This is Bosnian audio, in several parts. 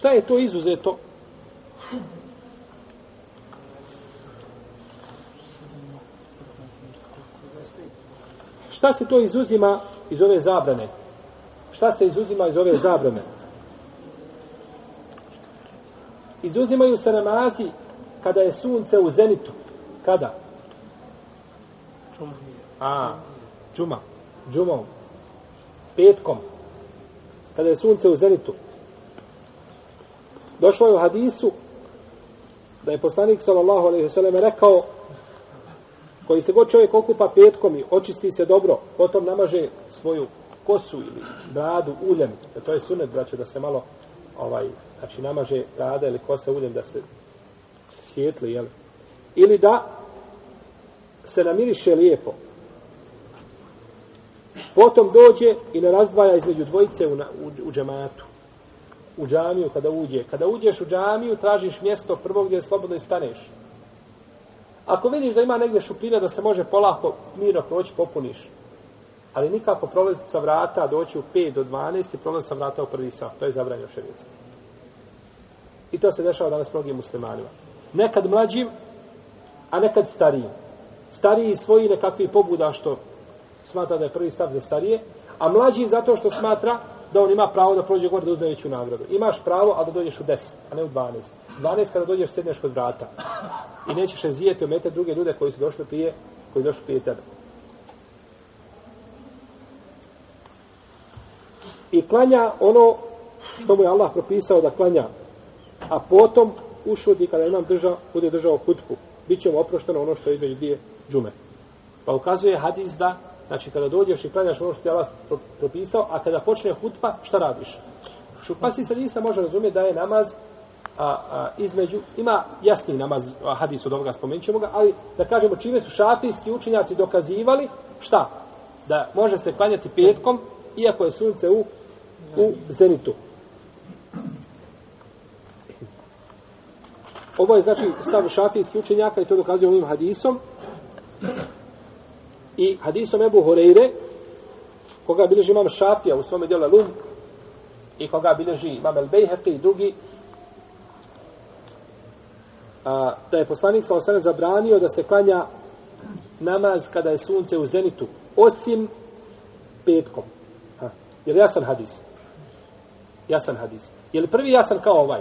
Šta je to izuzeto? Šta se to izuzima iz ove zabrane? Šta se izuzima iz ove zabrane? Izuzimaju se namazi kada je sunce u zenitu. Kada? A, džuma. Džumom. Petkom. Kada je sunce u zenitu. Došlo je u hadisu da je poslanik sallallahu alejhi ve sellem rekao koji se god čovjek okupa petkom i očisti se dobro, potom namaže svoju kosu ili bradu uljem, da to je sunet, braćo, da se malo ovaj, znači namaže brada ili kosa uljem da se svijetli, jel? Ili da se namiriše lijepo. Potom dođe i ne razdvaja između dvojice u, u, u džematu. U džamiju kada uđe. Kada uđeš u džamiju, tražiš mjesto prvo gdje slobodno i staneš. Ako vidiš da ima negdje šupljina da se može polako mirno proći, popuniš. Ali nikako prolaziti sa vrata, doći u 5 do 12 i prolaziti sa vrata u prvi sat. To je zabranjeno šerijatski. I to se dešava danas mnogim muslimanima. Nekad mlađim, a nekad starijim. Stariji svoji nekakvi pobuda što smatra da je prvi stav za starije, a mlađi zato što smatra da on ima pravo da prođe gore da uzme veću nagradu. Imaš pravo, ali da dođeš u 10, a ne u 12. 12 kada dođeš sedneš kod vrata. I nećeš razijeti omete druge ljude koji su došli prije, koji su došli prije tebe. I klanja ono što mu je Allah propisao da klanja. A potom ušudi kada imam držao, bude držao hutku. Biće mu oprošteno ono što je između dvije džume. Pa ukazuje hadis da, znači kada dođeš i klanjaš ono što je Allah propisao, a kada počne hutba, šta radiš? Pa si se nisa može razumjeti da je namaz a, a, između, ima jasni namaz, a, hadis od ovoga spomenut ćemo ga, ali da kažemo čime su šafijski učenjaci dokazivali, šta? Da može se klanjati petkom, iako je sunce u, u zenitu. Ovo je znači stav šafijski učenjaka i to dokazuje ovim hadisom. I hadisom Ebu Horeire, koga bilježi imam šafija u svome dijelu Lum, i koga bilježi imam El Bejheqi i drugi, a, da je poslanik sa osana zabranio da se klanja namaz kada je sunce u zenitu, osim petkom. Ha. Je li jasan hadis? Jasan hadis. Je li prvi jasan kao ovaj?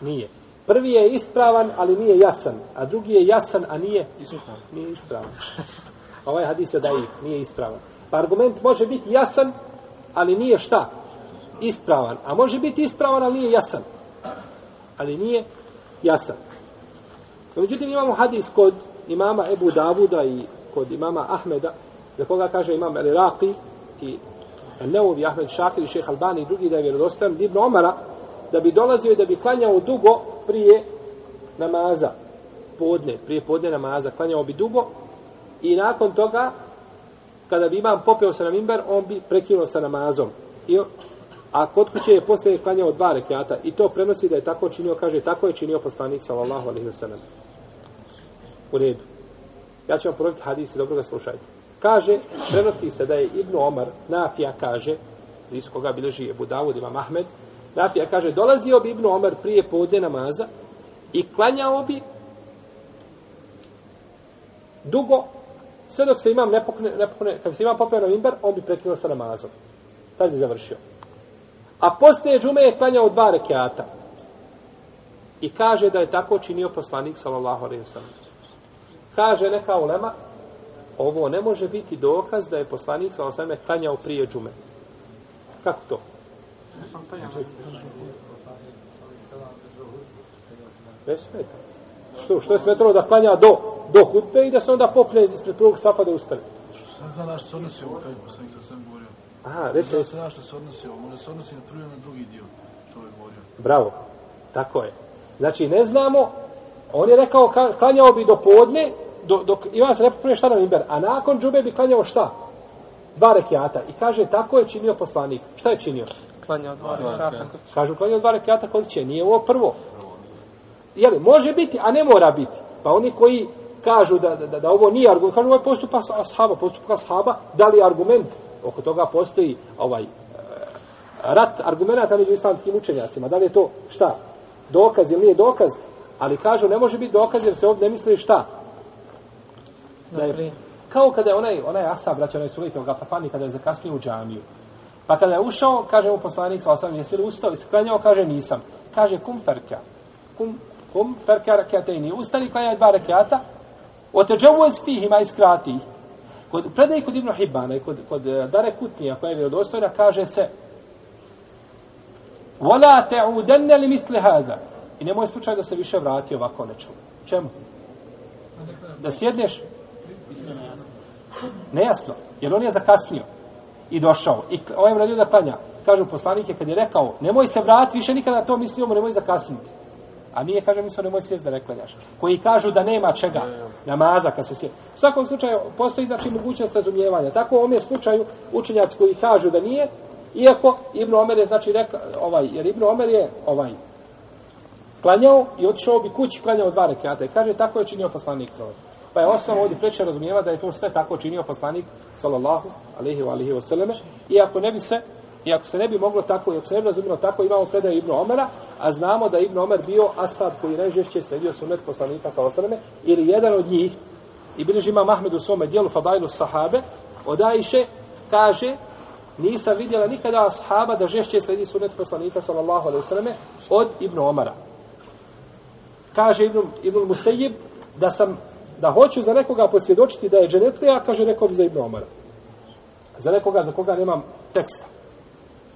Nije. Prvi je ispravan, ali nije jasan. A drugi je jasan, a nije, nije ispravan. Ovaj hadis je daif, nije ispravan. Pa argument može biti jasan, ali nije šta? Ispravan. A može biti ispravan, ali nije jasan. Ali nije jasan. Međutim, imamo hadis kod imama Ebu Davuda i kod imama Ahmeda, za koga kaže imam El Iraqi i Neuvi, Ahmed Šakir i šeha Albani i drugi da je vjerodostojan, Ibn Omara, da bi dolazio i da bi klanjao dugo prije namaza, podne, prije podne namaza, klanjao bi dugo i nakon toga, kada bi imam popeo se na mimber, on bi prekinuo sa namazom. I A kod kuće je posle klanjao dva rekiata i to prenosi da je tako činio, kaže, tako je činio poslanik sallallahu alaihi wa sallam. U redu. Ja ću vam ponoviti hadis i dobro ga slušajte. Kaže, prenosi se da je Ibn Omar, Nafija kaže, iz koga bilježi Ebu Dawud, Imam Ahmed, Nafija kaže, dolazio bi Ibn Omar prije podne namaza i klanjao bi dugo, sve dok se imam nepokne, nepokne kad se imam popeo na imber, on bi prekinuo sa namazom. Tad bi završio. A poslije džume je klanjao dva rekiata. I kaže da je tako činio poslanik, sallallahu alaihi wa sallam. Kaže neka ulema, ovo ne može biti dokaz da je poslanik, sallallahu alaihi wa sallam, klanjao prije džume. Kako to? Ne smeta. Što, što je smetalo da klanja do, do hutbe i da se onda popne ispred prvog safa da ustane? Šta zna da što se odnosi ovo kaj poslanik sa sve govorio? Aha, recimo. Zna se na što se odnosi ovo, može se odnosi na prvi na drugi dio, što je govorio. Bravo, tako je. Znači, ne znamo, on je rekao, klanjao bi do podne, do, dok ima se nepopune šta na imber, a nakon džube bi klanjao šta? Dva rekiata. I kaže, tako je činio poslanik. Šta je činio? Klanjao dva rekiata. Kažu, klanjao dva rekiata kod će, nije ovo prvo. Jeli, može biti, a ne mora biti. Pa oni koji kažu da, da, da ovo nije argument, kažu ovo je postupak ashaba, postupak ashaba, da li argument? Oko toga postoji ovaj, rat argumenta među islamskim učenjacima. Da li je to šta? Dokaz ili nije dokaz? Ali kažu ne može biti dokaz jer se ovdje ne misli šta? Da je, kao kada je onaj, onaj asab, braće, onaj sulite, ga papani, kada je zakasnio u džamiju. Pa kada je ušao, kaže mu poslanik, sa osam, jesi li ustao i sklanjao, kaže nisam. Kaže, kum ferka. Kum, kum ferka rakijatejni. Ustani, klanjaj dva rakijata, O te džavuz fihima iskrati. Kod predaj kod Ibn Hibana i kod, kod eh, Dare Kutnija koja je vjerodostojna kaže se Vola te udenne li misli hada. I nemoj slučaj da se više vrati ovako neču. Čemu? Da sjedneš? Nejasno. Jer on je zakasnio. I došao. I ovaj mradio da klanja. Kažu poslanike kad je rekao nemoj se vrati više nikada to mislio, nemoj zakasniti. A nije, kaže, mislo, nemoj sjest da ne klanjaš. Koji kažu da nema čega, namaza kad se sjest. U svakom slučaju, postoji znači mogućnost razumijevanja. Tako u ovom je slučaju učenjaci koji kažu da nije, iako Ibn Omer je, znači, reka, ovaj, jer Ibn Omer je, ovaj, klanjao i otišao bi kući, klanjao dva rekiata. I kaže, tako je činio poslanik za Pa je osnovno ovdje preče razumijeva da je to sve tako činio poslanik, sallallahu alaihi wa alaihi wa sallame. Iako ne bi se, I ako se ne bi moglo tako, i ako se ne bi razumilo tako, imamo predaj Ibnu Omera, a znamo da Ibnu Omer bio Asad koji najžešće sredio sunet poslanika sa osrame, ili jedan od njih, i bilježi ima Mahmed u svome dijelu Fabajlu Sahabe, od Ajše, kaže, nisam vidjela nikada ashaba da žešće sledi sunet poslanika sallallahu alaihi sallame od Ibnu Omara. Kaže Ibnu, Ibnu Musejib da sam, da hoću za nekoga posvjedočiti da je dženetlija, kaže rekao bi za Ibnu Omara. Za nekoga za koga nemam teksta.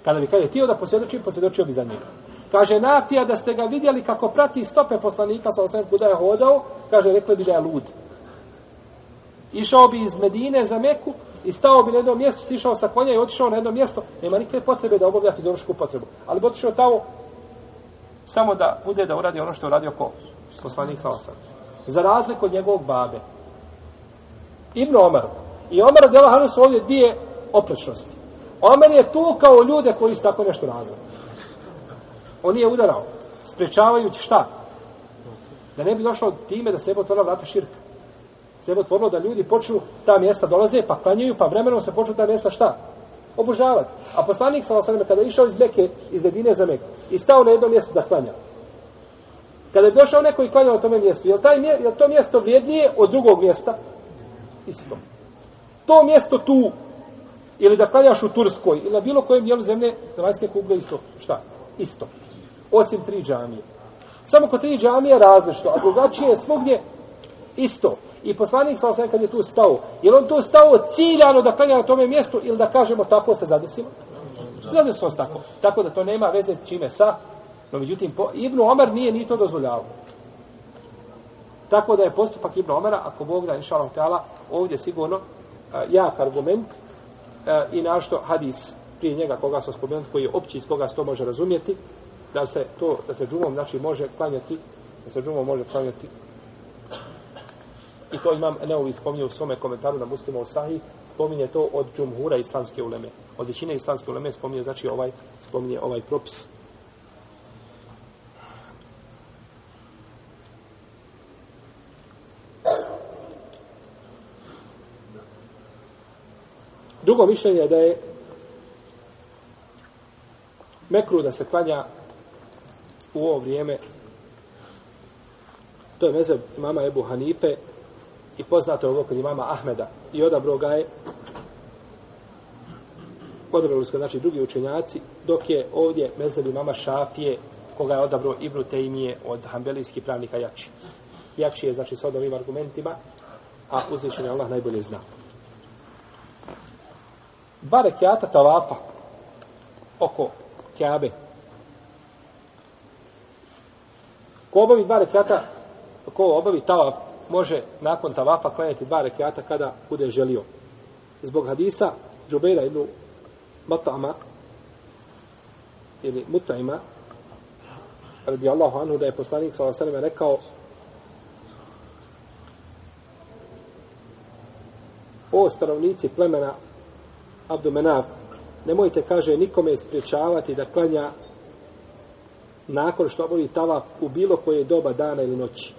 Kada bi kaže, tio da posvjedočim, posvjedočio bi za njega. Kaže, Nafija, da ste ga vidjeli kako prati stope poslanika sa osam kuda je hodao, kaže, rekli bi da je lud. Išao bi iz Medine za Meku i stao bi na jedno mjesto, sišao sa konja i otišao na jedno mjesto, nema nikakve potrebe da obavlja fiziološku potrebu. Ali bi otišao tamo samo da bude da uradi ono što je uradio ko poslanik sa osam. Za razliku od njegovog babe. Ibn Omar. I Omar Delahanu su ovdje dvije oprečnosti. Omer je tu kao ljude koji su tako nešto radili. On je udarao, sprečavajući šta? Da ne bi došlo time da se ne bi otvorila vrata širka. Se bi otvorilo da ljudi počnu ta mjesta dolaze, pa klanjaju, pa vremenom se počnu ta mjesta šta? Obožavati. A poslanik sa osaname, kada je išao iz Meke, iz Medine za Meku, i stao na jedno mjesto da klanja. Kada je došao neko i klanjao na tome mjestu, je, taj, je to mjesto vrijednije od drugog mjesta? Isto. To mjesto tu ili da klanjaš u Turskoj, ili na bilo kojem dijelu zemlje, zemaljske kugle isto. Šta? Isto. Osim tri džamije. Samo kod tri džamije različno, a drugačije je svugdje isto. I poslanik sa osam kad je tu stao, je on tu stao ciljano da klanja na tome mjestu ili da kažemo tako se zadesimo? Zadesimo se tako. Tako da to nema veze s čime sa. No međutim, po, Ibnu Omer nije ni to dozvoljavao. Tako da je postupak Ibnu Omera, ako Bog da inša Allah, ovdje sigurno jak argument, e, i našto hadis prije njega koga smo spomenuti, koji je opći iz koga se to može razumjeti, da se to, da se džumom, znači, može klanjati, da se džumom može klanjati i to imam Neovi spominje u svome komentaru na muslima u Sahih, spominje to od džumhura islamske uleme. Od većine islamske uleme spominje, znači, ovaj, spominje ovaj propis. Drugo mišljenje je da je mekru da se klanja u ovo vrijeme. To je mezeb mama Ebu Hanife i poznato je ovo kod imama Ahmeda. I odabro ga je odabrali su znači drugi učenjaci dok je ovdje mezeb mama Šafije koga je odabro Ibnu Tejmije od hambelijskih pravnika Jači Jači je znači sa ovim argumentima a uzvišen je Allah najbolje zna dva rekiata tavafa oko Kjabe. Ko obavi dva rekiata, ko obavi tavaf, može nakon tavafa klanjati dva rekiata kada bude želio. Zbog hadisa Džubeira ibn Matama ili Mutaima radi Allahu anhu da je poslanik s.a.v. rekao o stanovnici plemena Abdu Menaf, nemojte, kaže, nikome ispriječavati da klanja nakon što obavi tavaf u bilo koje doba dana ili noći.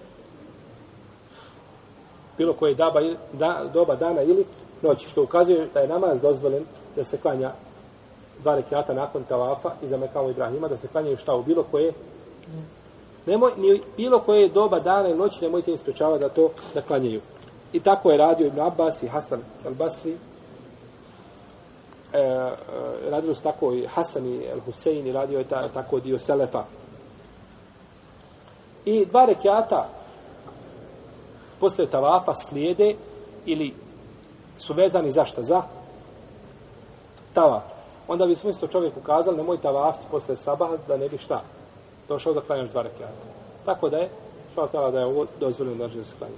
Bilo koje doba, da, doba dana ili noći, što ukazuje da je namaz dozvoljen da se klanja dva rekiata nakon tavafa za mekao Ibrahima, da se klanjaju šta u bilo koje Nemoj, ni bilo koje doba dana i noći nemojte im sprečavati da to da klanjaju. I tako je radio Ibn Abbas i Hasan al-Basri. E, e, radilo su tako i Hasan i El Husein i radio je ta, tako dio Selefa. I dva rekiata posle tavafa slijede ili su vezani za šta? Za tavaf. Onda bismo isto čovjek ukazali nemoj tavafti posle sabaha da ne bi šta došao da klanjaš dva rekiata. Tako da je, šal da je ovo dozvoljeno da se klanja.